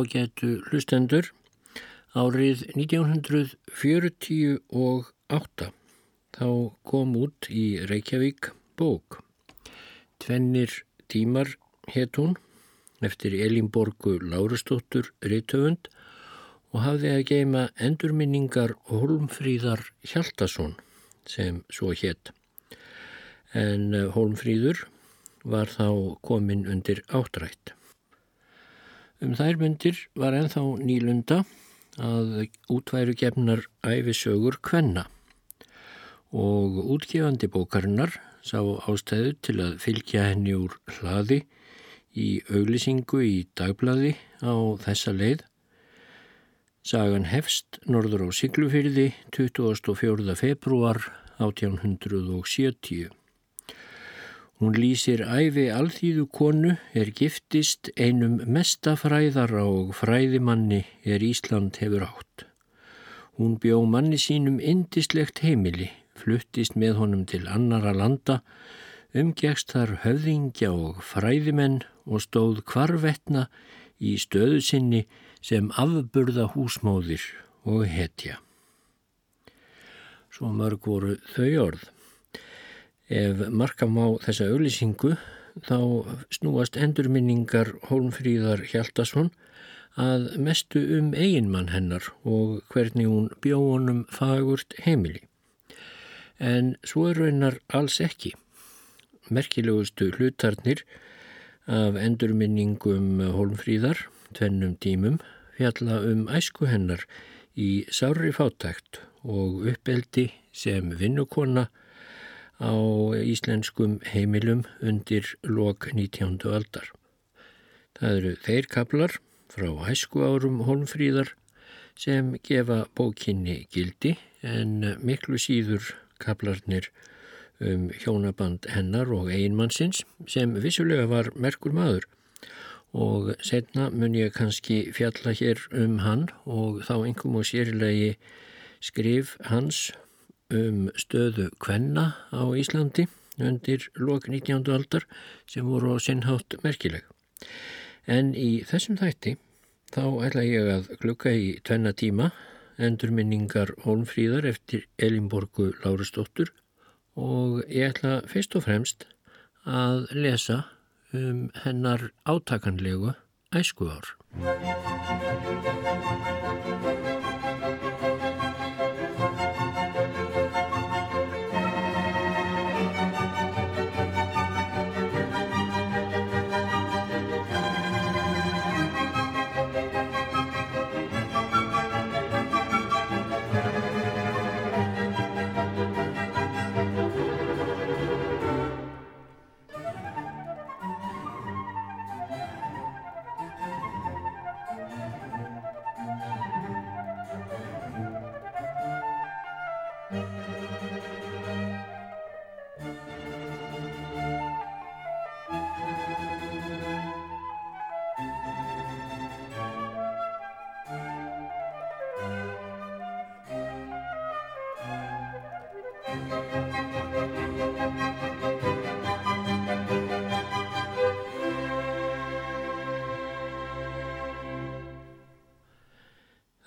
ágætu hlustendur árið 1948 þá kom út í Reykjavík bók. Tvennir tímar hétt hún eftir Elínborgu Lárustóttur Rittöfund og hafði að geima endurminningar Holmfríðar Hjaldason sem svo hétt. En Holmfríður var þá komin undir áttrætt. Um þær myndir var enþá nýlunda að útværu gefnar æfisögur kvenna og útgefandi bókarinnar sá ástæðu til að fylgja henni úr hlaði í auglisingu í dagblaði á þessa leið. Sagan hefst norður á Siglufyrði 24. februar 1870. Hún lýsir æfi alþýðu konu er giftist einum mestafræðara og fræðimanni er Ísland hefur átt. Hún bjó manni sínum indislegt heimili, fluttist með honum til annara landa, umgegst þar höfðingja og fræðimenn og stóð kvarvetna í stöðu sinni sem afburða húsmóðir og hetja. Svo mörg voru þau orð. Ef markam á þessa auðlýsingu þá snúast endurminningar Hólmfríðar Hjaldarsson að mestu um eiginmann hennar og hvernig hún bjóðunum fagurt heimili. En svo er raunar alls ekki. Merkilegustu hlutarnir af endurminningum Hólmfríðar, tvennum tímum, fjalla um æsku hennar í sári fátækt og uppeldi sem vinnukonna á íslenskum heimilum undir lok 19. aldar. Það eru þeir kaplar frá hæsku árum Holmfríðar sem gefa bókinni gildi en miklu síður kaplarnir um hjónaband hennar og einmannsins sem vissulega var merkur maður og setna mun ég kannski fjalla hér um hann og þá engum og sérilegi skrif hans um stöðu kvenna á Íslandi undir lok 19. aldar sem voru á sinnhátt merkileg. En í þessum þætti þá ætla ég að klukka í tvenna tíma endurminningar Holmfríðar eftir Elinborgu Lárustóttur og ég ætla fyrst og fremst að lesa um hennar átakanlegu æskuár.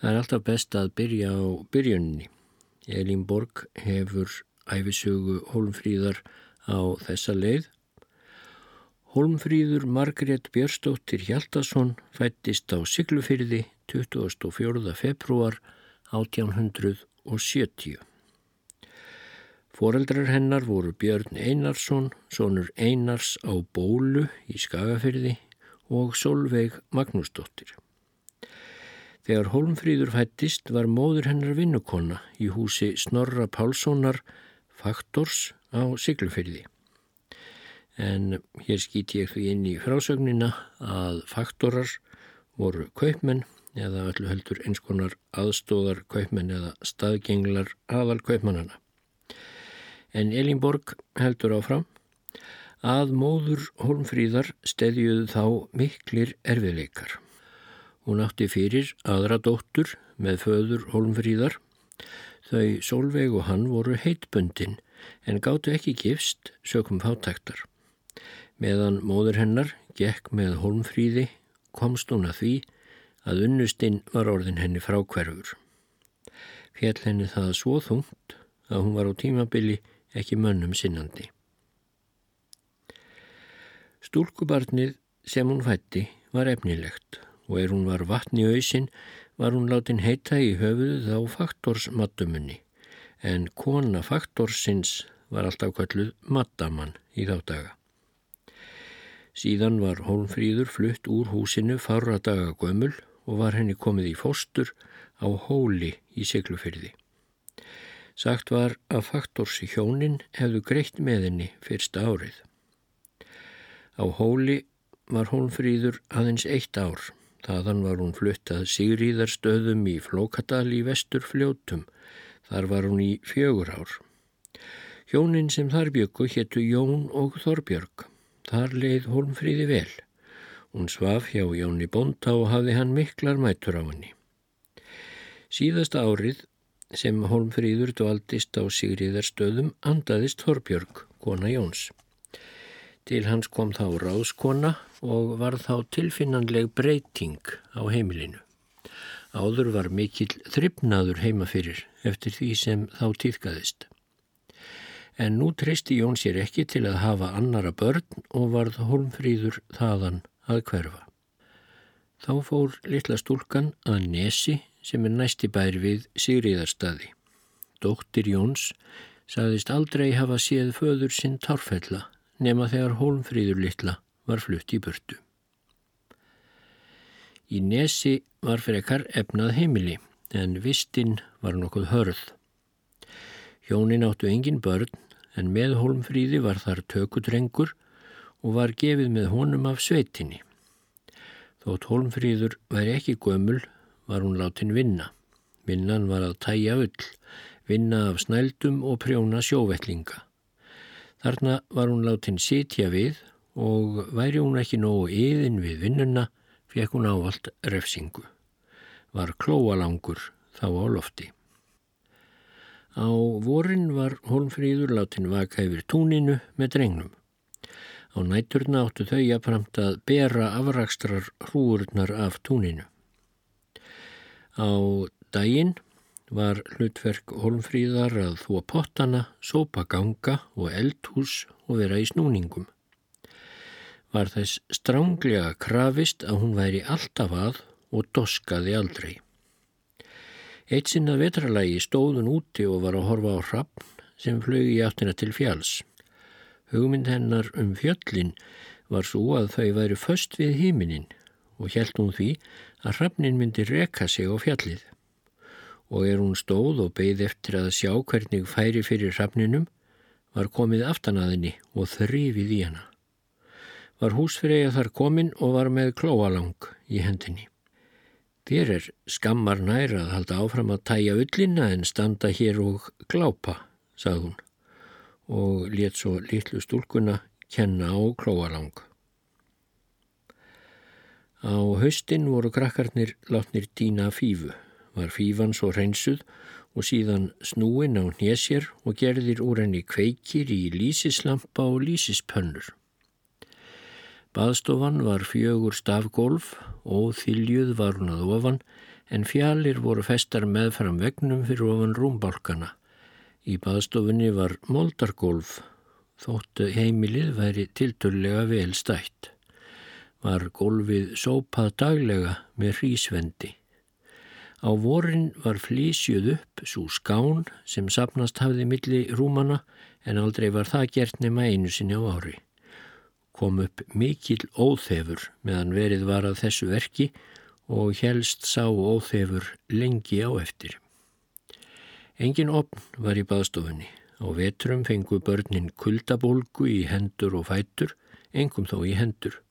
Það er alltaf best að byrja á byrjunni. Elín Borg hefur æfisögu Holmfríðar á þessa leið. Holmfríður Margrét Björnsdóttir Hjaldarsson fættist á Siglufyrði 24. februar 1870. Foreldrar hennar voru Björn Einarsson, sonur Einars á Bólu í Skagafyrði og Solveig Magnúsdóttir. Þegar Holmfríður fættist var móður hennar vinnukonna í húsi Snorra Pálssonar faktors á Siglufyrði. En hér skýti ég því inn í frásögnina að faktorar voru kaupmenn eða öllu heldur eins konar aðstóðar kaupmenn eða staðgenglar aðal kaupmannana. En Elínborg heldur áfram að móður Holmfríðar stedjuðu þá miklir erfiðleikar. Hún átti fyrir aðra dóttur með föður Holmfríðar. Þau Solveig og hann voru heitbundin en gáttu ekki gifst sökum fátæktar. Meðan móður hennar gekk með Holmfríði komst hún að því að unnustinn var orðin henni frákverfur. Fjell henni það svo þungt að hún var á tímabili ekki mönnum sinnandi. Stúlkubarnið sem hún fætti var efnilegt og er hún var vatni auðsin var hún látin heita í höfuð á faktorsmattumunni en kona faktorsins var alltaf kalluð mattamann í þá daga. Síðan var Hólmfríður flutt úr húsinu farra daga gömul og var henni komið í fóstur á hóli í Siglufyrði. Sagt var að faktorsi hjónin hefðu greitt með henni fyrsta árið. Á hóli var Hólmfríður aðeins eitt ár. Þaðan var hún fluttað Sigríðarstöðum í Flókadal í vestur fljótum. Þar var hún í fjögur ár. Hjónin sem þar byggu héttu Jón og Þorbjörg. Þar leið Hólmfríði vel. Hún svaf hjá Jóni Bónta og hafði hann miklar mætur á henni. Síðasta árið sem Holmfríður dvaldist á Sigriðarstöðum andaðist Þorbjörg, kona Jóns. Til hans kom þá ráðskona og var þá tilfinnanleg breyting á heimilinu. Áður var mikill þryfnaður heima fyrir eftir því sem þá týðkaðist. En nú treysti Jón sér ekki til að hafa annara börn og varð Holmfríður þaðan að hverfa. Þá fór litla stúlkan að nesi sem er næsti bær við Sigriðarstaði. Dóttir Jóns sagðist aldrei hafa séð föður sinn tárfella nema þegar Hólmfríður litla var flutt í burtu. Í nesi var frekar efnað heimili en vistinn var nokkuð hörð. Hjónin áttu engin börn en með Hólmfríði var þar tökudrengur og var gefið með honum af sveitinni. Þótt Hólmfríður væri ekki gömul var hún látin vinna. Vinnan var að tæja ull, vinna af snældum og prjóna sjóvetlinga. Þarna var hún látin sitja við og væri hún ekki nógu yðin við vinnuna, fekk hún ávalt refsingu. Var klóalangur þá á lofti. Á vorin var Holmfríður látin vaka yfir túninu með drengnum. Á nætturna áttu þau að bera afrakstrar hrúurnar af túninu. Á daginn var hlutverk Holmfríðar að þúa pottana, sópa ganga og eldhús og vera í snúningum. Var þess stránglega krafist að hún væri alltaf að og doskaði aldrei. Eitt sinna vetralagi stóðun úti og var að horfa á hrappn sem flög í áttina til fjáls. Hugmynd hennar um fjöllin var svo að þau væri först við híminin og hjælt hún því að hrafnin myndi reka sig á fjallið. Og er hún stóð og beigð eftir að sjá hvernig færi fyrir hrafninum, var komið aftanaðinni og þrýfið í hana. Var húsfreyja þar komin og var með klóalang í hendinni. Þér er skammar næra að halda áfram að tæja ullina en standa hér og glápa, sagði hún og let svo litlu stúlkuna kenna á klóalang. Á haustin voru krakkarnir látnir dýna fífu. Var fífan svo hreinsuð og síðan snúin á hnésjér og gerðir úr henni kveikir í lísislampa og lísispönnur. Baðstofan var fjögur stafgólf og þyljuð var hún að ofan en fjalir voru festar meðfram vegnum fyrir ofan rúmbálkana. Í baðstofunni var moldargólf þóttu heimilið væri tilturlega vel stætt var gólfið sópað daglega með hrísvendi. Á vorin var flísjuð upp svo skán sem sapnast hafði milli rúmana en aldrei var það gert nema einu sinni á ári. Kom upp mikil óþefur meðan verið var að þessu verki og helst sá óþefur lengi á eftir. Engin opn var í baðstofunni. Á vetrum fengu börnin kuldabólgu í hendur og fætur, engum þó í hendur.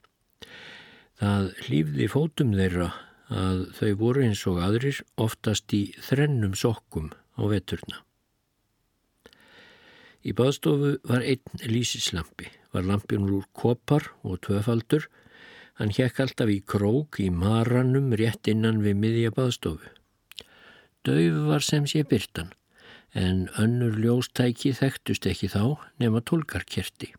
Það hlýfði fótum þeirra að þau voru eins og aðrir oftast í þrennum sokkum á veturna. Í baðstofu var einn lísislampi, var lampin úr kopar og tvöfaldur, hann hjekk alltaf í krók í maranum rétt innan við miðja baðstofu. Dauð var sem sé byrtan, en önnur ljóstæki þekktust ekki þá nema tólkarkerti.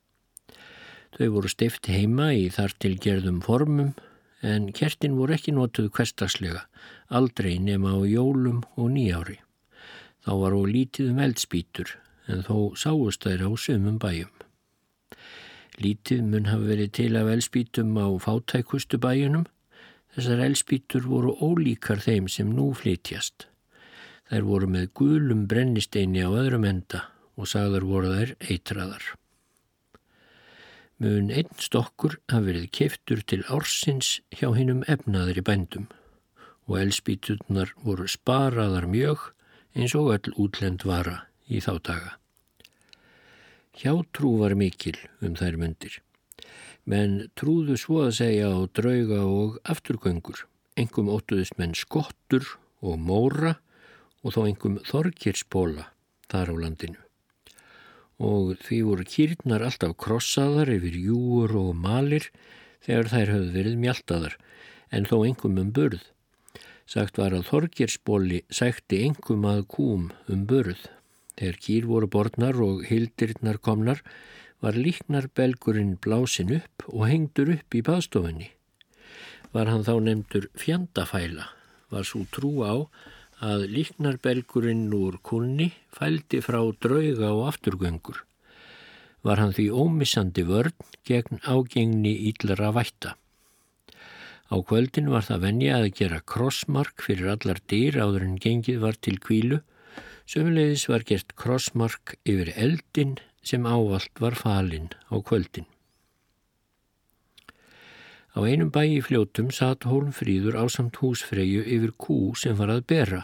Þau voru stift heima í þar til gerðum formum en kertin voru ekki notuð hverstagslega, aldrei nema á jólum og nýjári. Þá var og lítið um eldspítur en þó sáust þær á sömum bæjum. Lítið mun hafa verið til af eldspítum á fátækustu bæjunum. Þessar eldspítur voru ólíkar þeim sem nú flytjast. Þær voru með gulum brennisteini á öðrum enda og sagðar voru þær eitraðar mun einn stokkur hafi verið keftur til ársins hjá hinnum efnaðir í bændum og elspíturnar voru sparaðar mjög eins og öll útlend vara í þá daga. Hjátrú var mikil um þær myndir, menn trúðu svo að segja á drauga og afturgöngur, engum óttuðist menn skottur og móra og þó engum þorgirsbóla þar á landinu og því voru kýrnar alltaf krossaðar yfir júur og malir þegar þær höfðu verið mjaltaðar, en þó engum um burð. Sagt var að Þorgirsbóli sækti engum að kúm um burð. Þegar kýr voru borðnar og hildirnar komnar var líknar belgurinn blásin upp og hengdur upp í baðstofunni. Var hann þá nefndur fjandafæla, var svo trú á að líknarbelgurinn úr kunni fældi frá drauga og afturgöngur. Var hann því ómissandi vörn gegn ágengni íllara vætta. Á kvöldin var það venja að gera krossmark fyrir allar dýr áður en gengið var til kvílu, sömulegis var gert krossmark yfir eldin sem ávalt var falinn á kvöldin. Á einum bæ í fljótum satt Hólmfríður á samt húsfreyju yfir kú sem var að bera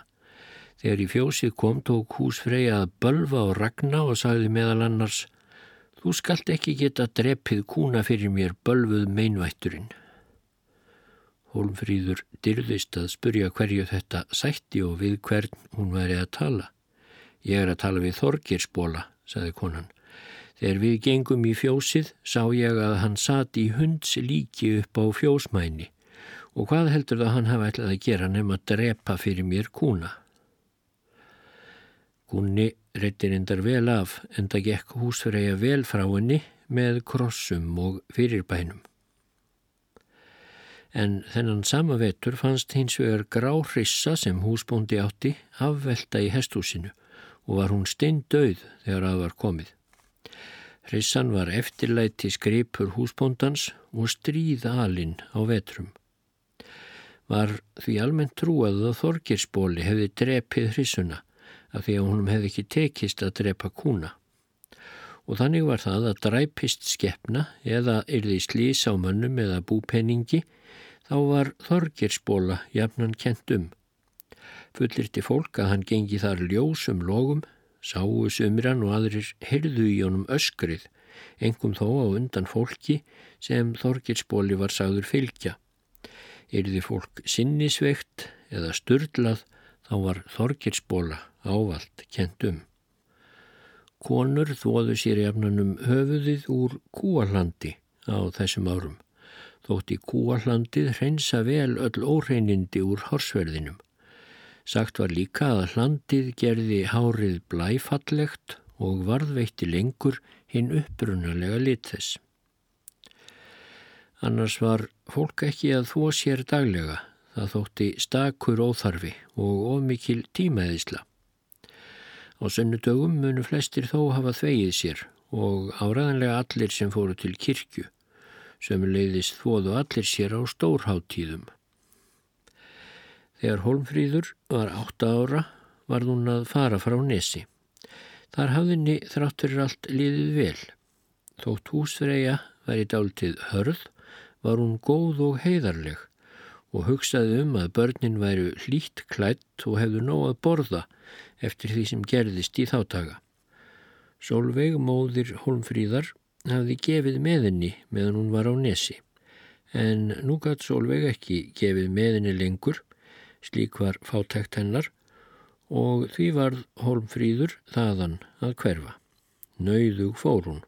Þegar í fjósið kom tók húsfreyja að bölfa og ragna og sagði meðal annars Þú skalt ekki geta drepið kúna fyrir mér bölfuð meinvætturinn. Hólmfríður dyrðist að spurja hverju þetta sætti og við hvern hún væri að tala. Ég er að tala við Þorgirsbóla, sagði konan. Þegar við gengum í fjósið sá ég að hann satt í hunds líki upp á fjósmæni og hvað heldur það hann hafa ætlað að gera nefn að drepa fyrir mér kúna? Gunni reytir endar vel af en það gekk húsfreyja vel frá henni með krossum og fyrirbænum. En þennan sama vetur fannst hins vegar grá hrissa sem húsbóndi átti afvelta í hestúsinu og var hún steindauð þegar að var komið. Hrissan var eftirlæti skripur húsbóndans og stríð alinn á vetrum. Var því almennt trúað að Þorgirsbóli hefði drepið hrissuna af því að honum hefði ekki tekist að drepa kúna. Og þannig var það að dræpist skeppna eða yrði slís á mönnum eða búpenningi þá var þorgirsbóla jafnan kent um. Fullirti fólk að hann gengi þar ljósum logum, sáu sumran og aðrir heyrðu í honum öskrið, engum þó á undan fólki sem þorgirsbóli var sagður fylgja. Yrði fólk sinnisveikt eða sturdlað þá var þorgirsbóla ávalt kentum. Konur þóðu sér jafnanum höfuðið úr kúallandi á þessum árum. Þótti kúallandið hreinsa vel öll óreinindi úr horsverðinum. Sagt var líka að hlandið gerði hárið blæfallegt og varðveitti lengur hinn upprunalega lit þess. Annars var fólk ekki að þó sér daglega, það þótti stakur óþarfi og ofmikil tímaðisla. Á sunnudögum munu flestir þó hafa þvegið sér og áraðanlega allir sem fóru til kirkju, sem leiðist þóðu allir sér á stórháttíðum. Þegar Holmfríður var átta ára var hún að fara frá Nesi. Þar hafðinni þráttur allt liðið vel. Þótt húsfreyja væri dáltið hörð var hún góð og heiðarleg og hugsaði um að börnin væru hlýtt klætt og hefðu nóg að borða eftir því sem gerðist í þáttaga. Solveig móðir Holmfríðar hafði gefið meðinni meðan hún var á nesi, en nú gætt Solveig ekki gefið meðinni lengur, slík var fátækt hennar, og því varð Holmfríður þaðan að hverfa. Nauðug fór hún.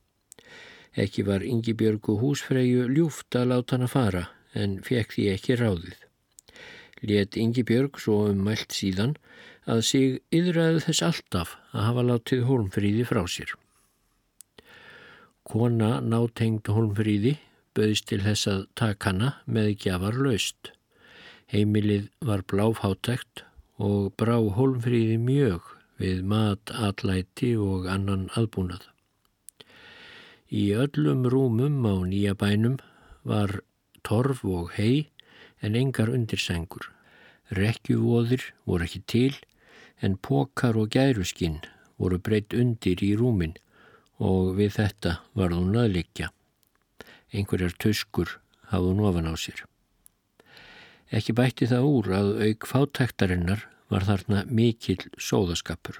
Ekki var Ingi Björgu húsfreyju ljúft að láta hana fara, en fekk því ekki ráðið. Let Ingi Björg svo um mælt síðan að sig yðræði þess alltaf að hafa látið Holmfríði frá sér. Kona nátengd Holmfríði bauðist til þess að taka hana með gjafar laust. Heimilið var bláfátækt og brá holmfríði mjög við mat, atlæti og annan aðbúnað. Í öllum rúmum á nýja bænum var torf og hei en engar undirsengur. Rekkjuvóðir voru ekki til en pokar og gæruskinn voru breytt undir í rúmin og við þetta var hún að liggja. Einhverjar tuskur hafði hún ofan á sér. Ekki bætti það úr að auk fátæktarinnar var þarna mikill sóðaskapur.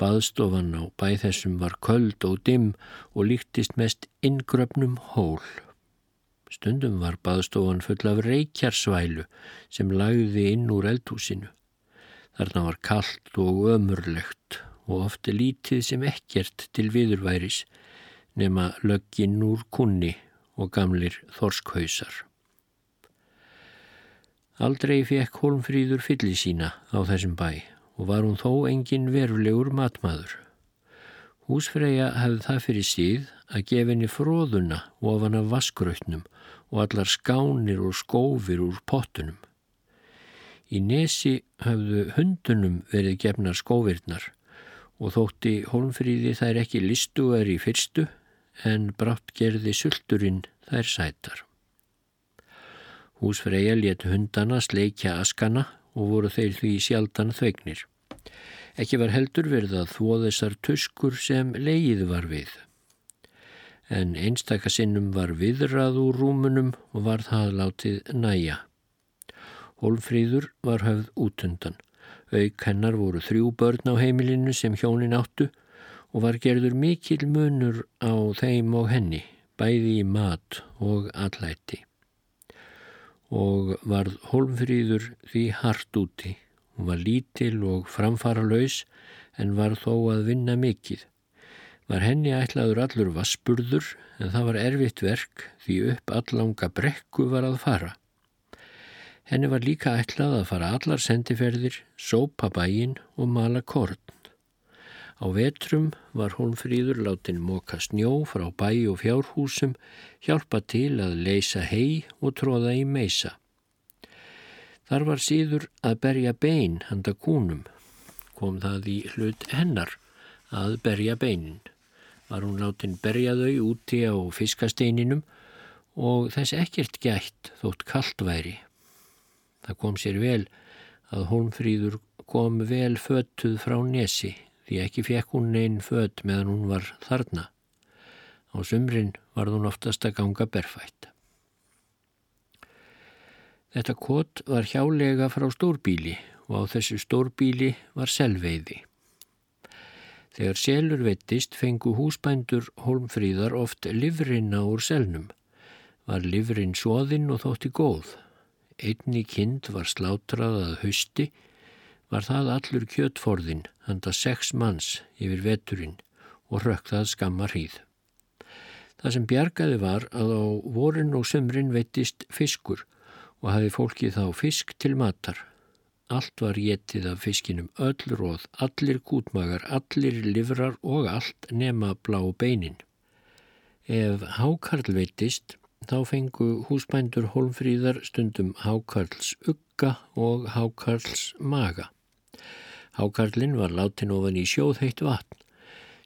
Baðstofan á bæ þessum var köld og dimm og líktist mest inngröfnum hól. Stundum var baðstofan full af reykjarsvælu sem lagði inn úr eldhúsinu. Þarna var kallt og ömurlegt og ofte lítið sem ekkert til viðurværis nema lögginn úr kunni og gamlir þorskhausar. Aldrei fekk Holmfríður fylli sína á þessum bæ og var hún þó engin verulegur matmaður. Húsfreyja hefði það fyrir síð að gefa henni fróðuna ofan af vaskrautnum og allar skánir og skófir úr pottunum. Í nesi hafðu hundunum verið gefnar skóvirnar og þótti Holmfríði þær ekki listugar í fyrstu en brátt gerði sulturinn þær sætar. Húsfreyja let hundana sleikja askana og voru þeir því sjaldan þvegnir. Ekki var heldur verið að þvó þessar tuskur sem leið var við en einstakasinnum var viðrað úr rúmunum og var það látið næja. Hólfríður var höfð útundan. Auk hennar voru þrjú börn á heimilinu sem hjónin áttu og var gerður mikil munur á þeim og henni, bæði í mat og allæti. Og varð Hólfríður því hart úti. Hún var lítil og framfara laus en var þó að vinna mikið var henni ætlaður allur vassburður en það var erfitt verk því upp allanga brekku var að fara. Henni var líka ætlað að fara allar sendiferðir, sópa bæin og mala korn. Á vetrum var hún fríður látin móka snjó frá bæ og fjárhúsum, hjálpa til að leysa hei og tróða í meisa. Þar var síður að berja bein handa kúnum, kom það í hlut hennar að berja beinin var hún látin berja þau úti á fiskasteininum og þess ekkert gætt þótt kallt væri. Það kom sér vel að Holmfríður kom vel föttuð frá nesi því ekki fekk hún einn fött meðan hún var þarna. Á sumrin var hún oftast að ganga berfætt. Þetta kott var hjálega frá stórbíli og á þessu stórbíli var selveiði. Þegar selur vettist fengu húsbændur holmfríðar oft livrinna úr selnum. Var livrin svoðinn og þótti góð. Einni kind var slátrað að hausti, var það allur kjötforðin, handa sex manns yfir veturinn og rökkðað skammar hýð. Það sem bjargaði var að á vorin og sömrin vettist fiskur og hafi fólkið þá fisk til matar. Allt var getið af fiskinum öll róð, allir kútmagar, allir livrar og allt nema blá beinin. Ef hákarl veitist, þá fengu húsbændur holmfríðar stundum hákarls ugga og hákarls maga. Hákarlinn var látin ofan í sjóðheitt vatn.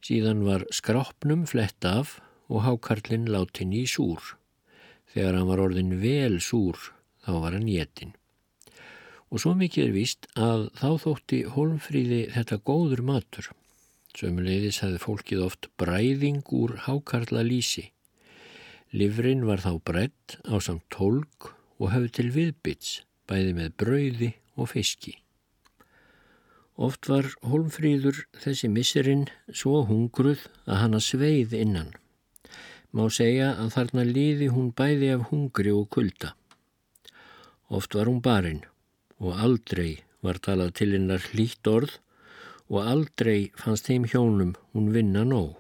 Síðan var skrápnum flett af og hákarlinn látin í súr. Þegar hann var orðin vel súr, þá var hann getinn. Og svo mikið er víst að þá þótti holmfríði þetta góður matur. Sömuleiðis hefði fólkið oft bræðing úr hákarla lísi. Livrin var þá brett á samt tólk og hefði til viðbytts, bæði með brauði og fiski. Oft var holmfríður þessi misserinn svo hungruð að hana sveið innan. Má segja að þarna líði hún bæði af hungri og kulda. Oft var hún barinn og aldrei var talað til hennar hlýtt orð og aldrei fannst þeim hjónum hún vinna nóg.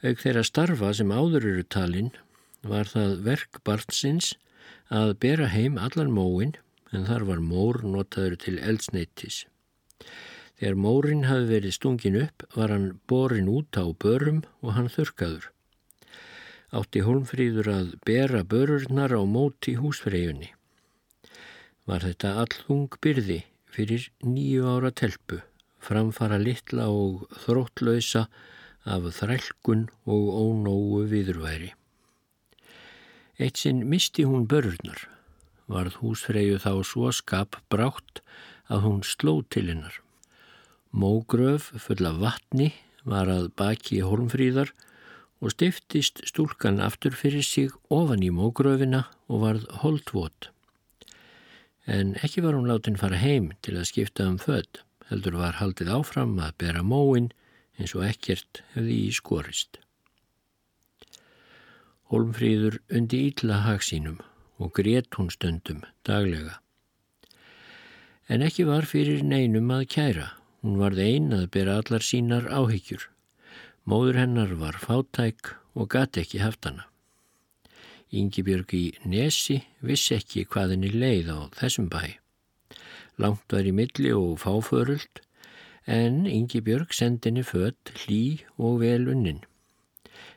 Auk þeirra starfa sem áður eru talinn var það verk barnsins að bera heim allan móin en þar var mór notaður til eldsneitis. Þegar mórin hafi verið stungin upp var hann borin út á börum og hann þurkaður. átti Holmfríður að bera börurnar á móti húsfreyjunni. Var þetta allung byrði fyrir nýju ára telpu, framfara litla og þróttlausa af þrælkun og ónóu viðurværi. Eitt sinn misti hún börurnar, varð húsfreyju þá svo skap brátt að hún sló til hennar. Mógröf full af vatni var að baki Holmfríðar og stiftist stúlkan aftur fyrir sig ofan í mógröfina og varð holdvot. En ekki var hún látin fara heim til að skipta um född, heldur var haldið áfram að bera móin eins og ekkert hefði í skorist. Holmfríður undi ítla hagsínum og grét hún stundum daglega. En ekki var fyrir neinum að kæra, hún varð ein að bera allar sínar áhyggjur. Móður hennar var fátæk og gati ekki haft hana. Íngibjörg í Nesi vissi ekki hvað henni leið á þessum bæ. Langt var í milli og fáförult en Íngibjörg sendinni fött hlý og vel unnin.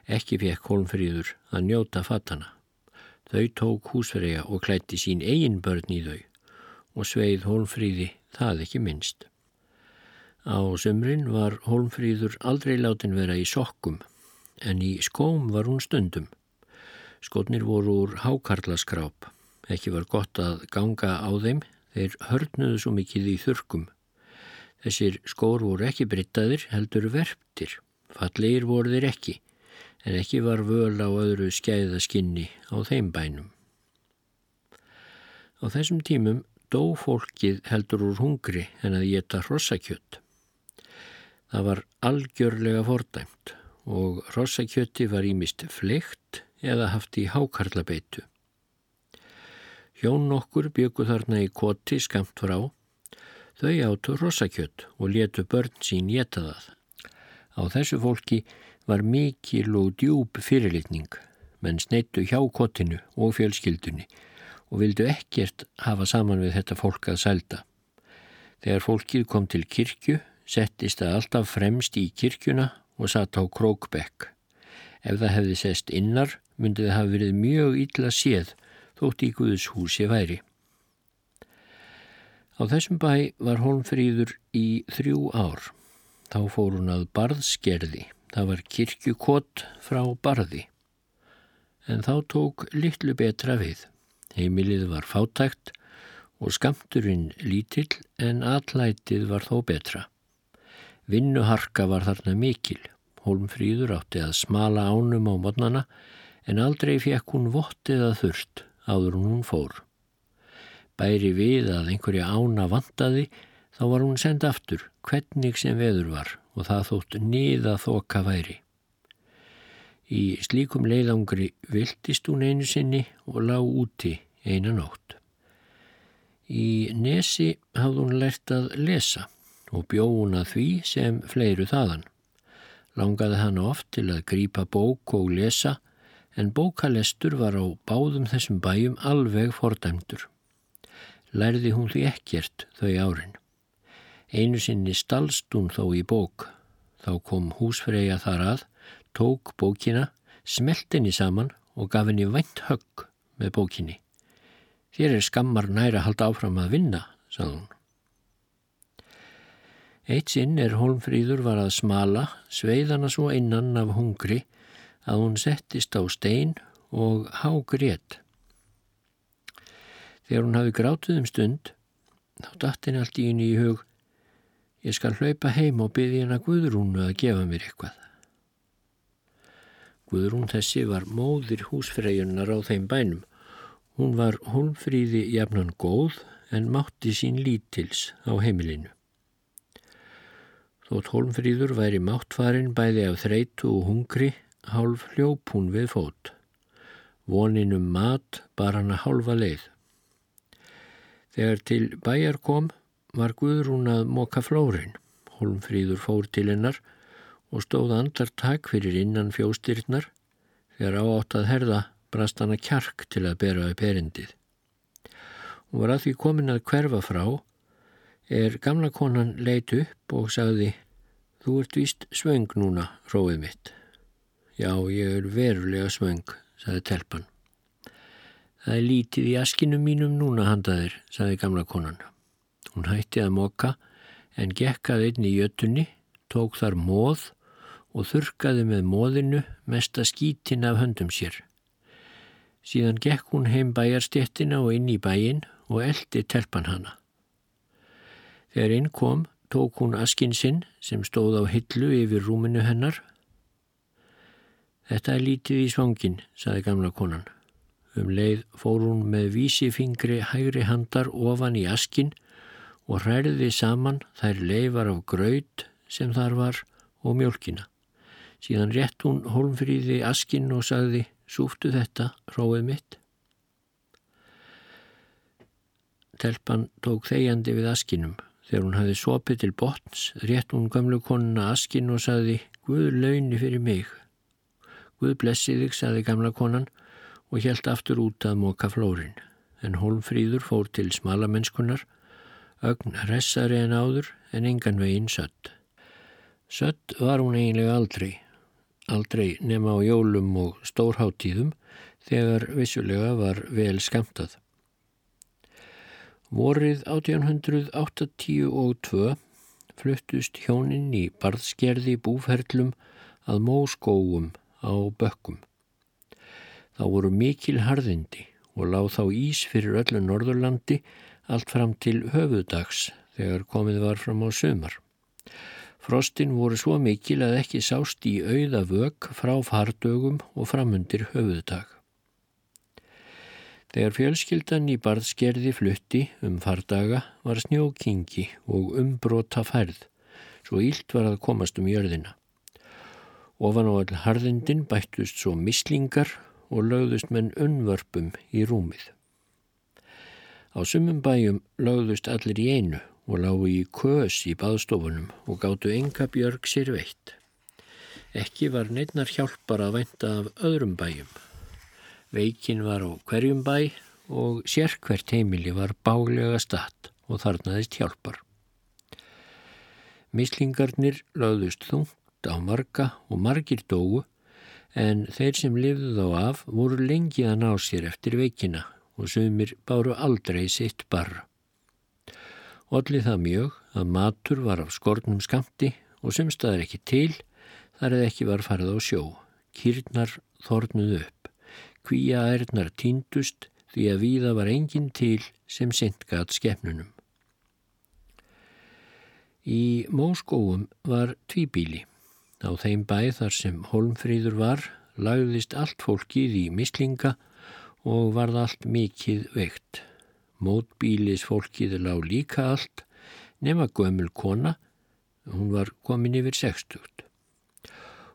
Ekki fekk Holmfríður að njóta fattana. Þau tók húsverja og klætti sín eigin börn í þau og sveið Holmfríði það ekki minnst. Á sömrin var Holmfríður aldrei látin vera í sokkum en í skóm var hún stundum. Skotnir voru úr hákarlaskráp. Ekki var gott að ganga á þeim, þeir hörnuðu svo mikið í þurkum. Þessir skór voru ekki brittaðir, heldur verptir. Fallegir voru þeir ekki, en ekki var völ á öðru skæðaskinni á þeim bænum. Á þessum tímum dó fólkið heldur úr hungri en að geta hrossakjött. Það var algjörlega fordæmt og rossakjötti var ímist fleikt eða haft í hákarlabeitu. Hjón nokkur byggu þarna í koti skamt frá. Þau áttu rossakjött og letu börn sín geta það. Á þessu fólki var mikil og djúb fyrirlitning, menn sneittu hjá kotinu og fjölskyldunni og vildu ekkert hafa saman við þetta fólk að sælda. Þegar fólkið kom til kirkju settist það alltaf fremst í kirkjuna og satt á krókbekk. Ef það hefði sest innar, myndi það hafa verið mjög illa séð þótt í Guðs húsi væri. Á þessum bæ var Holmfríður í þrjú ár. Þá fór hún að barðskerði. Það var kirkjukott frá barði. En þá tók litlu betra við. Heimilið var fátækt og skamturinn lítill en allætið var þó betra. Vinnuharka var þarna mikil. Hólmfríður átti að smala ánum á modnana en aldrei fekk hún vottið að þurft áður hún fór. Bæri við að einhverja ána vantaði þá var hún send aftur hvernig sem veður var og það þótt niða þoka væri. Í slíkum leiðangri viltist hún einu sinni og lág úti eina nótt. Í nesi hafði hún lært að lesa og bjóuna því sem fleiru þaðan. Langaði hann oft til að grýpa bók og lesa en bókalestur var á báðum þessum bæjum alveg fordæmdur. Lærði hún því ekkert þau árin. Einu sinni stalst hún þó í bók. Þá kom húsfreyja þar að, tók bókina, smelt henni saman og gaf henni vænt högg með bókinni. Þér er skammar næra halda áfram að vinna, sað hún. Eitt sinn er Holmfríður var að smala, sveiðana svo innan af hungri að hún settist á stein og hágrét. Þegar hún hafi grátið um stund, þá dætt henni allt í henni í hug, ég skal hlaupa heim og byggja henni að Guðrúnu að gefa mér eitthvað. Guðrún þessi var móðir húsfreyjunar á þeim bænum. Hún var Holmfríði jafnan góð en mátti sín lítils á heimilinu. Þótt Holmfríður væri máttfarin bæði af þreitu og hungri, hálf hljóp hún við fót. Voninum mat bar hann að hálfa leið. Þegar til bæjar kom var Guðrún að moka flórin. Holmfríður fór til hennar og stóð andartak fyrir innan fjóstyrnar. Þegar áátt að herða brast hann að kjark til að bera upp erindið. Hún var að því komin að hverfa frá er gamla konan leit upp og sagði Þú ert víst svöng núna, róið mitt. Já, ég er verulega svöng, saði telpan. Það er lítið í askinu mínum núna handaðir, saði gamla konan. Hún hætti að moka en gekkaði inn í jötunni, tók þar móð og þurkaði með móðinu mesta skítin af höndum sér. Síðan gekk hún heim bæjarstéttina og inn í bæin og eldi telpan hana. Þegar inn kom, tók hún askinn sinn sem stóð á hillu yfir rúminu hennar. Þetta er lítið í svangin, saði gamla konan. Um leið fór hún með vísifingri hægri handar ofan í askinn og hræriði saman þær leifar af graud sem þar var og mjölkina. Síðan rétt hún holmfríði askinn og sagði, súftu þetta, róið mitt. Telpan tók þegjandi við askinnum. Þegar hún hafi sopið til botns, rétt hún gamlu konuna askinn og sagði, Guð launi fyrir mig. Guð blessi þig, sagði gamla konan og helt aftur út að móka flórin. En holmfríður fór til smalamennskunar, ögn hressari en áður en engan veginn sött. Sött var hún eiginlega aldrei aldrei nema á jólum og stórháttíðum þegar vissulega var vel skamtað. Vorið 1882 fluttust hjóninn í barðskerði búferlum að móskóum á bökkum. Þá voru mikil harðindi og láð þá ís fyrir öllu Norðurlandi allt fram til höfudags þegar komið var fram á sömar. Frostin voru svo mikil að ekki sást í auða vög frá fardögum og framundir höfuðdag. Þegar fjölskyldan í barðskerði flutti um fardaga var snjókingi og umbrota færð, svo ílt var að komast um jörðina. Ofan á all harðindin bættust svo mislingar og lögðust menn unnvörpum í rúmið. Á sumum bæjum lögðust allir í einu og lágu í kös í baðstofunum og gáttu enga björg sér veitt. Ekki var neitnar hjálpar að vænta af öðrum bæjum. Veikin var á hverjum bæ og sérkvert heimili var bálega statt og þarnaðist hjálpar. Mislingarnir lögðust þungt á marga og margir dóu en þeir sem lifðu þá af voru lengi að ná sér eftir veikina og sumir báru aldrei sitt barra. Ollið það mjög að matur var af skornum skamti og semstaðar ekki til þar eða ekki var farið á sjó. Kýrnar þornuð upp. Kvíja ærnar týndust því að víða var engin til sem sendgat skefnunum. Í móskóum var tvíbíli. Á þeim bæð þar sem holmfríður var lagðist allt fólkið í mislinga og varð allt mikið veikt. Mótbílis fólkið lág líka allt nema gömul kona, hún var komin yfir sextugt.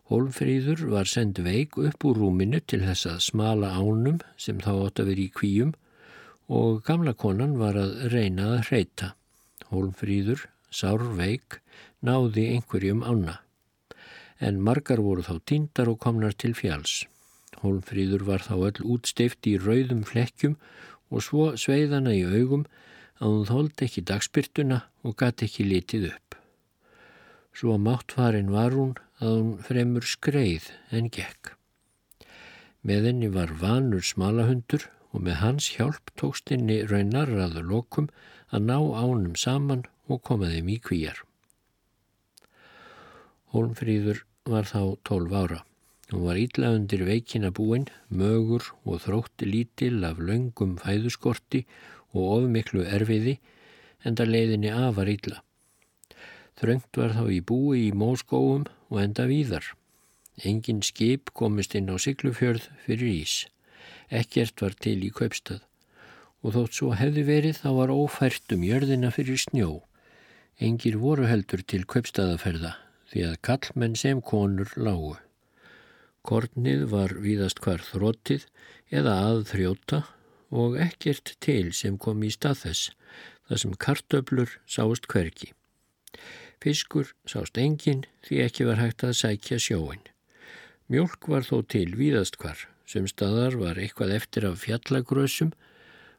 Hólfríður var send veik upp úr rúminu til þess að smala ánum sem þá átt að vera í kvíum og gamla konan var að reyna að hreita. Hólfríður, sár veik, náði einhverjum ána. En margar voru þá tindar og komnar til fjáls. Hólfríður var þá öll útsteift í rauðum flekkjum og svo sveiðana í augum að hún þóldi ekki dagspyrtuna og gati ekki litið upp. Svo máttfarin var hún að hún fremur skreið en gekk. Með henni var vanur smalahundur og með hans hjálp tókst henni raunar aður lokum að ná ánum saman og koma þeim í kvíjar. Hólmfríður var þá tólf ára. Hún var ítla undir veikina búin, mögur og þrótti lítil af laungum fæðuskorti og ofmiklu erfiði en það leiðinni afar ítla. Þröngt var þá í búi í móskóum og enda víðar. Engin skip komist inn á Siglufjörð fyrir ís. Ekkert var til í kaupstað og þótt svo hefði verið þá var ófært um jörðina fyrir snjó. Engir voru heldur til kaupstaðaferða því að kallmenn sem konur lágu. Kornið var víðast hvar þróttið eða aðþrjóta og ekkert til sem kom í stað þess, þar sem kartöblur sást hverki. Fiskur sást engin því ekki var hægt að sækja sjóin. Mjölk var þó til víðast hvar, sem staðar var eitthvað eftir af fjallagrösum,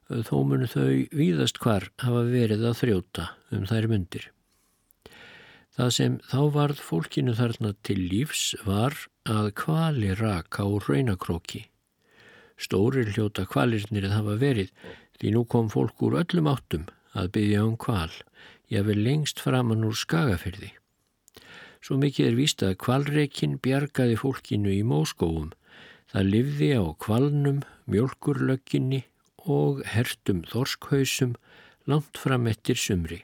þó munu þau víðast hvar hafa verið að þrjóta um þær myndir. Það sem þá varð fólkinu þarna til lífs var að kvali raka úr raunakróki. Stórir hljóta kvalirnir það hafa verið því nú kom fólk úr öllum áttum að byggja um kval, ég vil lengst framann úr skagafyrði. Svo mikið er víst að kvalreikin bjargaði fólkinu í móskóum. Það livði á kvalnum, mjölkurlögginni og hertum þorskhausum langt fram eftir sumri.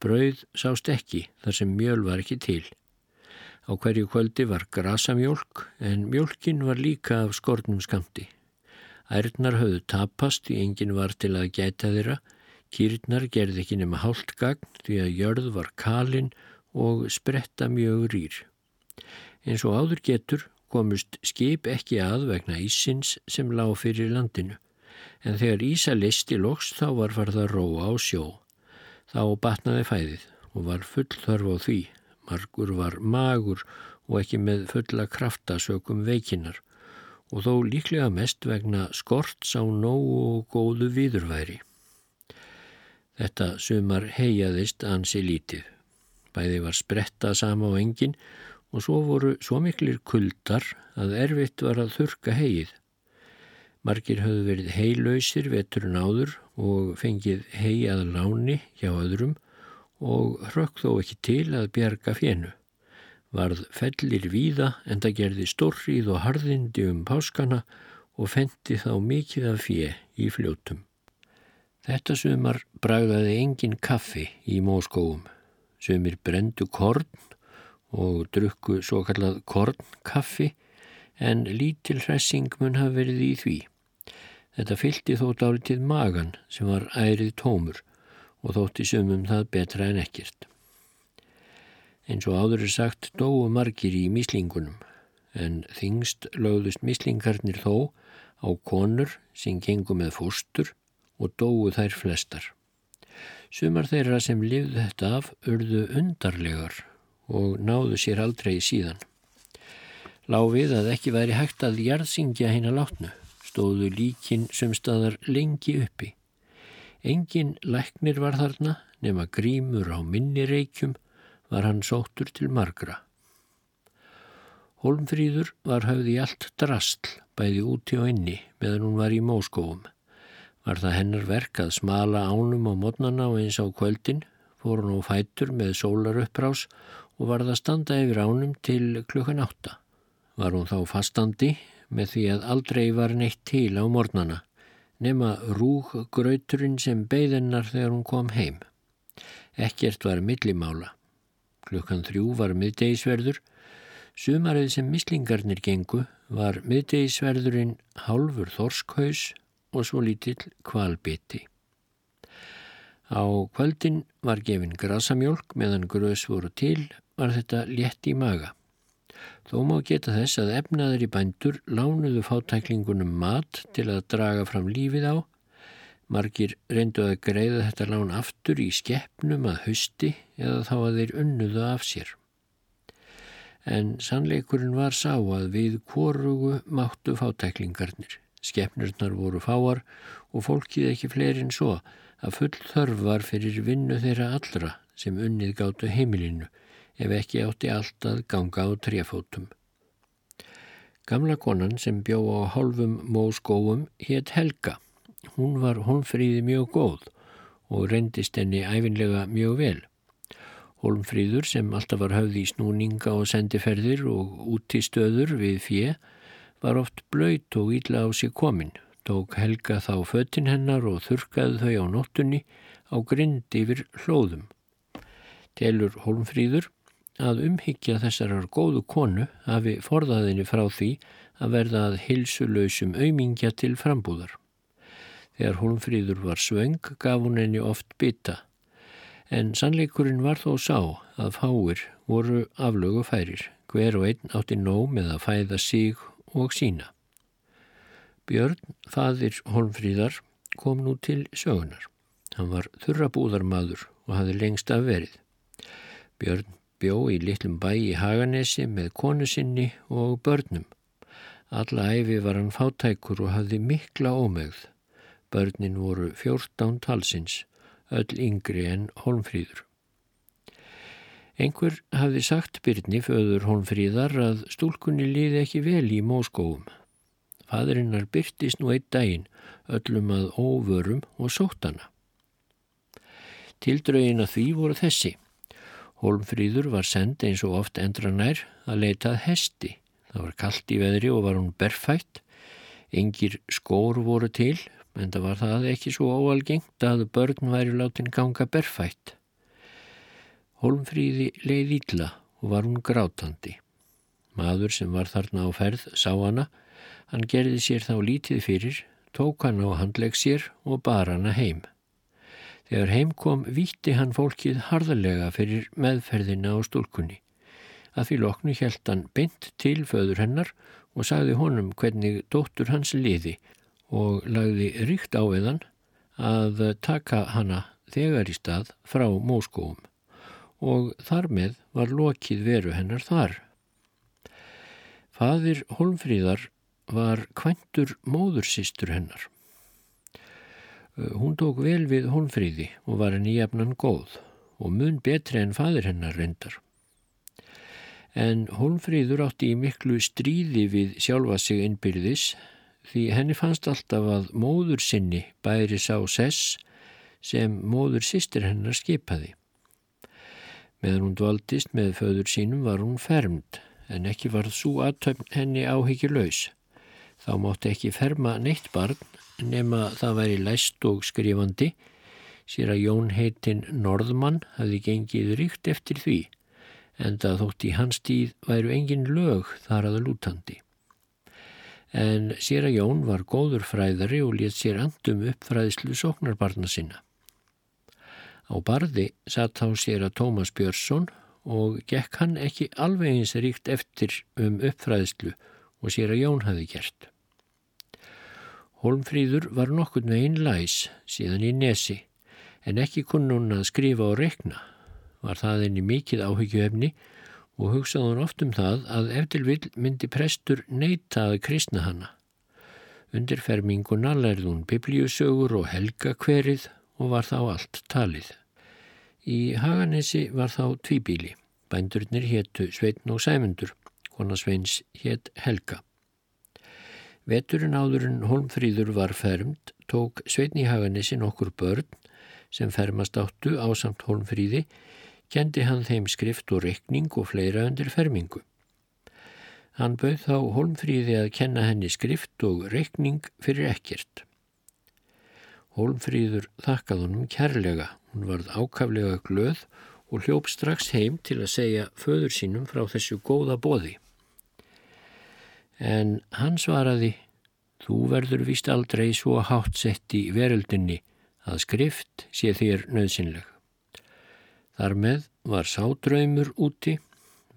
Brauð sást ekki þar sem mjöl var ekki til. Á hverju kvöldi var grasamjólk en mjólkin var líka af skornum skamti. Ærnar höfðu tapast því engin var til að gæta þeirra. Kýrnar gerði ekki nema hálft gagn því að jörð var kalinn og spretta mjög rýr. Eins og áður getur komust skip ekki að vegna ísins sem lág fyrir landinu, en þegar Ísa listi loks þá var farða róa á sjó. Þá batnaði fæðið og var full þörf á því. Margur var magur og ekki með fulla krafta sökum veikinnar og þó líklega mest vegna skorts á nógu og góðu viðurværi. Þetta sumar heiaðist ansi lítið. Bæði var spretta sama á engin og svo voru svo miklir kuldar að erfitt var að þurka heið. Margir höfðu verið heilausir veturinn áður og fengið hei að láni hjá öðrum og hrökk þó ekki til að bjarga fjennu. Varð fellir víða en það gerði stórrið og harðindi um páskana og fendi þá mikið af fje í fljótum. Þetta sumar bragðaði engin kaffi í móskóum Sumir brendu korn og drukku svo kallað kornkaffi en lítil hressing mun hafa verið í því. Þetta fylgti þó dálitið magan sem var ærið tómur og þótti sumum það betra en ekkert. Eins og áður er sagt dóu margir í míslingunum en þingst lögðust míslingarnir þó á konur sem gengu með fóstur og dóu þær flestar. Sumar þeirra sem lifðu þetta af urðu undarlegar og náðu sér aldrei síðan. Láfið að ekki væri hægt að jarðsingja hinn að látnu, stóðu líkin sem staðar lengi uppi. Engin læknir var þarna nema grímur á minni reykjum var hann sóttur til margra. Holmfríður var höfði allt drastl bæði úti og inni meðan hún var í móskóum. Var það hennar verk að smala ánum á modnana og eins á kvöldin, fór hún á fætur með sólar upprás og var það standa yfir ánum til klukkan átta. Var hún þá fastandi með því að aldrei var neitt til á mornana, nema rúggrauturinn sem beigðinnar þegar hún kom heim. Ekkert var millimála. Klukkan þrjú var miðdegisverður. Sumarið sem mislingarnir gengu var miðdegisverðurinn hálfur þorskhaus og svo lítill kvalbiti. Á kvöldin var gefin grasamjólk meðan grös voru til var þetta létt í maga. Þó má geta þess að efnaður í bændur lánuðu fátæklingunum mat til að draga fram lífið á. Margir reyndu að greiða þetta lán aftur í skeppnum að hausti eða þá að þeir unnuðu af sér. En sannleikurinn var sá að við korugu máttu fátæklingarnir. Skefnurnar voru fáar og fólkið ekki fleiri en svo að full þörf var fyrir vinnu þeirra allra sem unnið gáttu heimilinu ef ekki átti allt að ganga á trefótum. Gamla konan sem bjó á hálfum móskóum hétt Helga. Hún var honfríði mjög góð og reyndist henni æfinlega mjög vel. Holmfríður sem alltaf var höfði í snúninga og sendiferðir og út í stöður við fjö var oft blöyt og íla á sig komin, tók Helga þá föttin hennar og þurkaði þau á nóttunni á grind yfir hlóðum. Telur Holmfríður að umhyggja þessarar góðu konu hafi forðaðinni frá því að verða að hilsulöysum auðmingja til frambúðar. Þegar Holmfríður var svöng gaf hún henni oft bytta, en sannleikurinn var þó sá að fáir voru aflögu færir, hver og einn átti nóg með að fæða sig og sína. Björn, fadir Holmfríðar, kom nú til sögunar. Hann var þurrabúðarmadur og hafði lengst af verið. Björn bjó í litlum bæ í Haganesi með konu sinni og börnum. Alla æfi var hann fátækur og hafði mikla ómögð. Börnin voru fjórtán talsins, öll yngri en Holmfríður. Einhver hafði sagt Byrni föður Holmfríðar að stúlkunni liði ekki vel í móskóum. Fadrinnar byrtist nú eitt daginn, öllum að óvörum og sóttana. Tildraugin að því voru þessi. Holmfríður var send eins og oft endranær að leitað hesti. Það var kallt í veðri og var hún berfætt. Engir skór voru til, en það var það ekki svo óalgengt að börn væri látin ganga berfætt. Holmfríði leið ítla og var hún grátandi. Maður sem var þarna á ferð sá hana, hann gerði sér þá lítið fyrir, tók hann á handleg sér og bar hana heim. Þegar heim kom víti hann fólkið harðarlega fyrir meðferðina á stúlkunni. Að því loknu helt hann beint til föður hennar og sagði honum hvernig dóttur hans liði og lagði ríkt á eðan að taka hana þegar í stað frá móskóum og þar með var lokið veru hennar þar. Fadir Holmfríðar var kvæntur móðursýstur hennar. Hún tók vel við Holmfríði og var henni jafnan góð og mun betri en fadir hennar reyndar. En Holmfríður átti í miklu stríði við sjálfa sig innbyrðis því henni fannst alltaf að móður sinni bæri sá sess sem móður sýstir hennar skipaði. Meðan hún dvaldist með föður sínum var hún fermd en ekki varð svo aðtöfn henni áhyggjulaus. Þá mátti ekki ferma neitt barn nema það væri læst og skrifandi sér að Jón heitinn Norðmann hafi gengið ríkt eftir því en það þótt í hans tíð væru engin lög þar að lútandi. En sér að Jón var góður fræðari og létt sér andum upp fræðslu sóknarbarna sinna. Á barði satt þá sér að Tómas Björnsson og gekk hann ekki alveg eins ríkt eftir um uppfræðslu og sér að Jón hafi gert. Holmfríður var nokkur með einn læs síðan í nesi en ekki kunnun að skrifa og rekna. Var það enni mikið áhyggjuefni og hugsaði hann oft um það að eftir vil myndi prestur neyta að kristna hanna. Undir ferminguna lærði hún biblíusögur og helgakverið og var þá allt talið. Í Haganesi var þá tvíbíli. Bændurnir héttu Sveitn og Sæmundur, konasveins hétt Helga. Veturinn áðurinn Holmfríður var fermt, tók Sveitn í Haganesi nokkur börn sem fermast áttu á samt Holmfríði, kendi hann þeim skrift og rekning og fleira undir fermingu. Hann bauð þá Holmfríði að kenna henni skrift og rekning fyrir ekkert. Holmfríður þakkað honum kærlega Hún varð ákaflega glöð og hljóp strax heim til að segja föður sínum frá þessu góða bóði. En hann svaraði, þú verður vist aldrei svo hátt sett í veröldinni að skrift sé þér nöðsynleg. Þar með var sádraumur úti,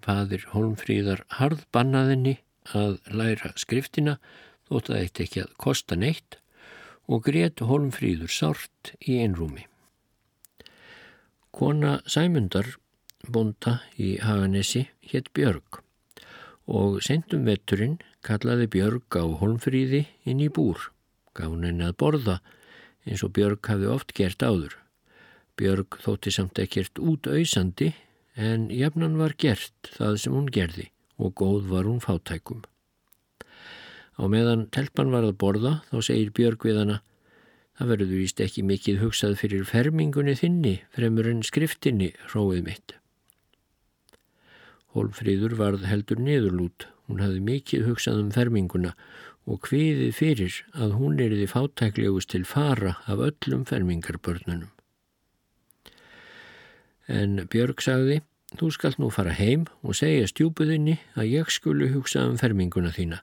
fadir Holmfríðar harð bannaðinni að læra skriftina þótt að eitt ekki að kosta neitt og greiðt Holmfríður sárt í einrúmi. Kona Sæmundar, bonda í Haganesi, hétt Björg og sendum vetturinn kallaði Björg á holmfríði inn í búr, gaf hún henni að borða eins og Björg hafði oft gert áður. Björg þótti samt ekkert út auðsandi en jafnan var gert það sem hún gerði og góð var hún fátækum. Á meðan telpan var að borða þá segir Björg við hana Það verður víst ekki mikið hugsað fyrir fermingunni þinni fremur en skriftinni hróið mitt. Hólfríður varð heldur niðurlút. Hún hafði mikið hugsað um ferminguna og kviðið fyrir að hún eriði fátæklegust til fara af öllum fermingarbörnunum. En Björg sagði, þú skalt nú fara heim og segja stjúpuðinni að ég skulu hugsa um ferminguna þína.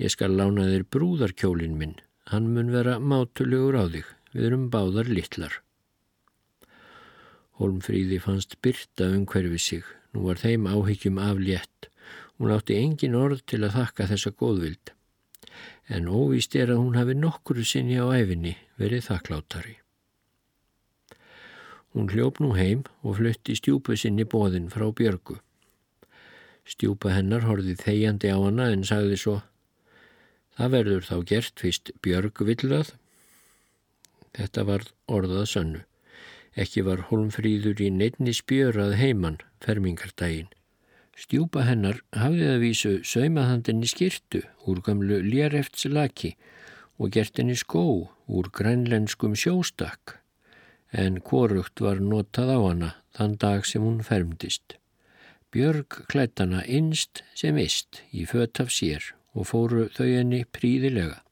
Ég skal lána þér brúðarkjólin minn Hann mun vera mátulegur á þig, við erum báðar litlar. Holmfríði fannst byrta umhverfi sig, nú var þeim áhyggjum aflétt. Hún átti engin orð til að þakka þessa góðvild. En óvíst er að hún hafi nokkuru sinni á æfinni verið þakklátari. Hún hljóp nú heim og flutti stjúpu sinni bóðin frá Björgu. Stjúpa hennar horfið þegjandi á hana en sagði svo Það verður þá gert fyrst Björg villað. Þetta var orðað sönnu. Ekki var Holmfríður í neittni spjörað heimann fermingardaginn. Stjúpa hennar hafði að vísu saumahandinni skirtu úr gamlu lérefts-laki og gert henni skó úr grænlenskum sjóstakk en korugt var notað á hana þann dag sem hún fermdist. Björg klættana innst sem ist í fött af sér og fóru þau henni príðilega.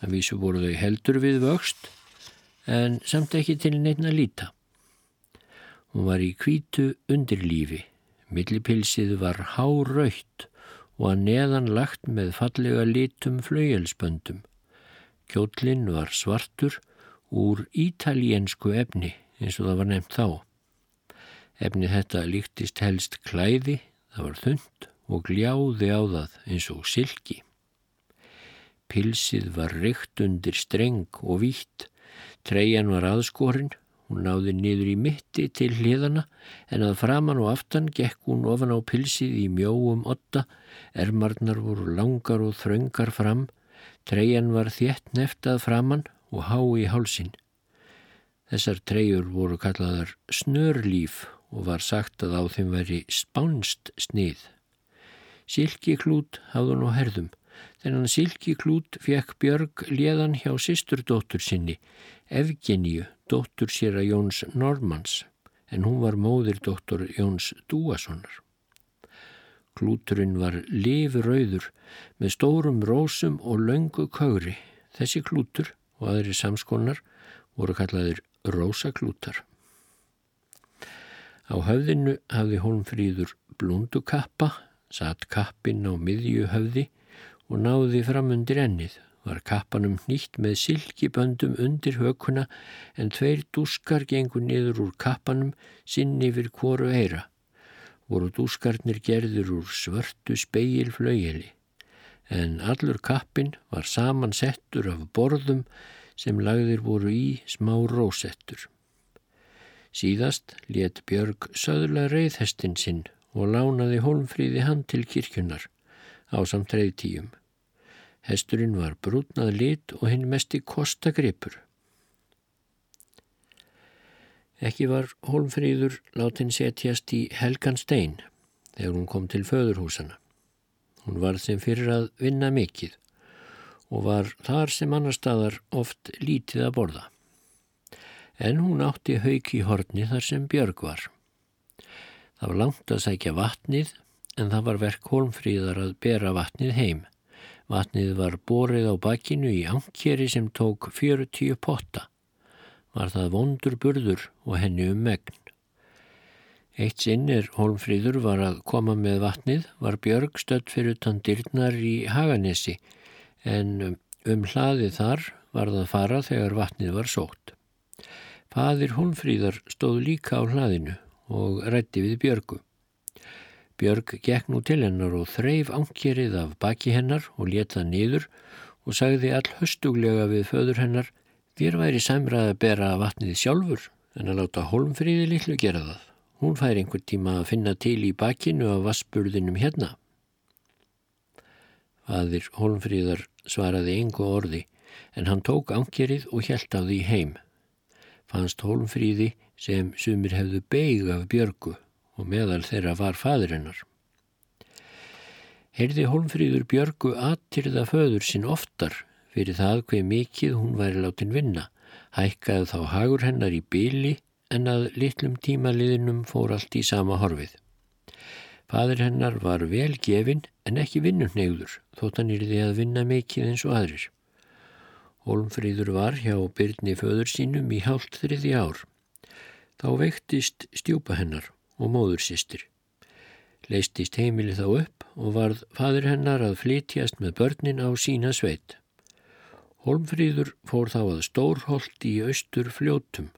Það vísu voru þau heldur við vöxt en samt ekki til neitt að líta. Hún var í kvítu undirlífi, millipilsið var háraugt og að neðan lagt með fallega litum flaujelspöndum. Kjótlinn var svartur úr ítalíensku efni eins og það var nefnt þá. Efni þetta líktist helst klæði, það var þund og gljáði á það eins og silki. Pilsið var rykt undir streng og vítt, treyjan var aðskorinn, hún náði niður í mitti til hliðana en að framann og aftan gekk hún ofan á pilsið í mjóum otta, ermarnar voru langar og þröngar fram, treyjan var þétt neftað framann og há í hálsin. Þessar treyjur voru kallaðar snörlíf og var sagt að á þeim veri spánst snið. Silki klút hún á herðum. Þennan silki klút fekk Björg léðan hjá sisturdóttur sinni, Evgeníu, dóttur sér að Jóns Normans, en hún var móðir dóttur Jóns Dúassonar. Klúturinn var lifurauður með stórum rósum og löngu kauri. Þessi klútur og aðri samskonar voru kallaðir rósaklútar. Á höfðinu hafði Holmfríður blúndukappa, satt kappin á miðju höfði og náði fram undir ennið. Var kappanum nýtt með silkiböndum undir hökuna en tveir dúskar gengur niður úr kappanum sinn yfir hvoru eira. Voru dúskarnir gerður úr svörtu speilflaueli en allur kappin var samansettur af borðum sem lagðir voru í smá rósettur. Síðast let Björg söðla reyðhestin sinn og lánaði holmfríði hann til kirkjunar á samt reyðtíum. Hesturinn var brútnað lit og hinn mesti kostagripur. Ekki var holmfríður látin setjast í Helgan stein þegar hún kom til föðurhúsana. Hún var þeim fyrir að vinna mikill og var þar sem annar staðar oft lítið að borða. En hún átti hauk í horni þar sem Björg var. Það var langt að sækja vatnið en það var verk holmfríðar að bera vatnið heim. Vatnið var borið á bakkinu í ankeri sem tók 40 potta. Var það vondur burður og henni um megn. Eitt sinn er Holmfríður var að koma með vatnið, var Björg stödd fyrir utan dyrnar í Haganesi en um hlaðið þar var það fara þegar vatnið var sótt. Fadir Holmfríðar stóð líka á hlaðinu og rætti við Björgu. Björg gekk nú til hennar og þreif angjerið af baki hennar og leta niður og sagði all höstuglega við föður hennar þér væri samrað að bera vatnið sjálfur en að láta Holmfríði liklu gera það. Hún fær einhver tíma að finna til í bakinu af vassburðinum hérna. Fadir Holmfríðar svaraði engu orði en hann tók angjerið og hjælt á því heim. Fannst Holmfríði sem sumir hefðu beig af björgu og meðal þeirra var fadirinnar. Heyrði Holmfríður björgu aðtyrða föður sinn oftar fyrir það hver mikið hún væri látin vinna, hækkaði þá hagur hennar í byli en að litlum tímaliðinum fór allt í sama horfið. Fadur hennar var vel gefin en ekki vinnunegður þótt hann yrði að vinna mikið eins og aðrir. Holmfríður var hjá byrni föður sínum í hálft þriði ár. Þá veiktist stjúpa hennar og móður sýstir. Leistist heimili þá upp og varð fadur hennar að flytjast með börnin á sína sveit. Holmfríður fór þá að stórholt í austur fljótum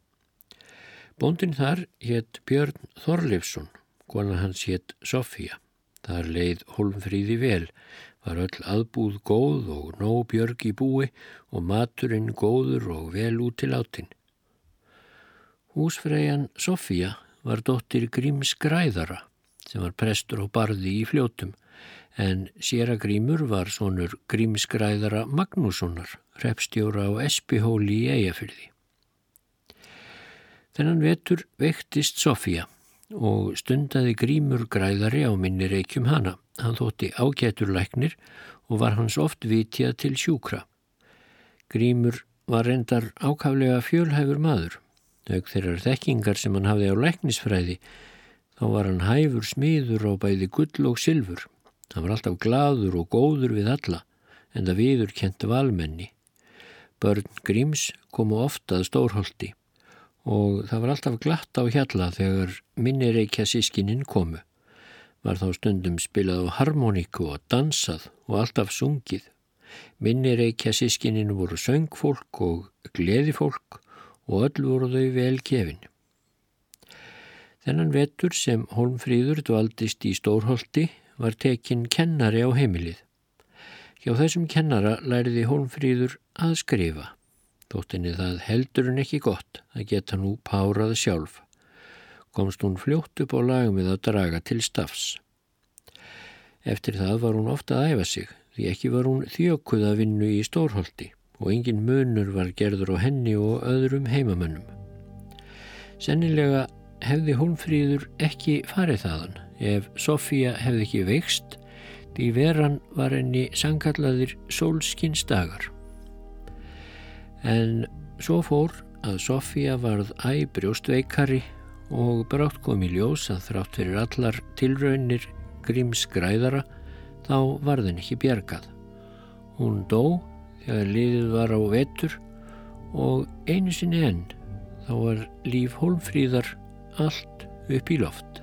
Bóndin þar hétt Björn Þorleifsson, kona hans hétt Sofía. Þar leið Holmfríði vel, var öll aðbúð góð og nóg björg í búi og maturinn góður og vel út til áttinn. Húsfræjan Sofía var dóttir Gríms Græðara sem var prestur og barði í fljótum en Sera Grímur var sonur Gríms Græðara Magnússonar, repstjóra á Espihóli í Eyjafyrði. Þennan vetur veiktist Sofía og stundaði grímur græðari á minni reykjum hana. Hann þótti ágætur læknir og var hans oft vitjað til sjúkra. Grímur var reyndar ákaflega fjölhæfur maður. Auk þeirrar þekkingar sem hann hafði á læknisfræði þá var hann hæfur smiður á bæði gull og sylfur. Hann var alltaf gladur og góður við alla en það viður kent valmenni. Börn Gríms komu ofta að stórholti og það var alltaf glatt á hjalla þegar minnireikja sískininn komu. Var þá stundum spilað á harmoníku og dansað og alltaf sungið. Minnireikja sískininn voru söngfólk og gleðifólk og öll voru þau vel kefin. Þennan vetur sem Holmfríður dvaldist í Stórholti var tekinn kennari á heimilið. Hjá þessum kennara læriði Holmfríður að skrifa. Þóttinni það heldur hún ekki gott að geta nú párað sjálf. Komst hún fljótt upp á lagum við að draga til stafs. Eftir það var hún ofta að æfa sig því ekki var hún þjókuð að vinnu í stórholti og engin munur var gerður á henni og öðrum heimamönnum. Sennilega hefði Hólmfríður ekki farið þaðan ef Sofía hefði ekki veikst því veran var henni sangallaðir sólskinsdagar. En svo fór að Sofía varð æg brjóstveikari og brátt kom í ljós að þrátt fyrir allar tilraunir grímsgræðara þá varðin ekki bjergað. Hún dó þegar liðið var á vetur og einu sinni enn þá var líf hólfríðar allt upp í loft.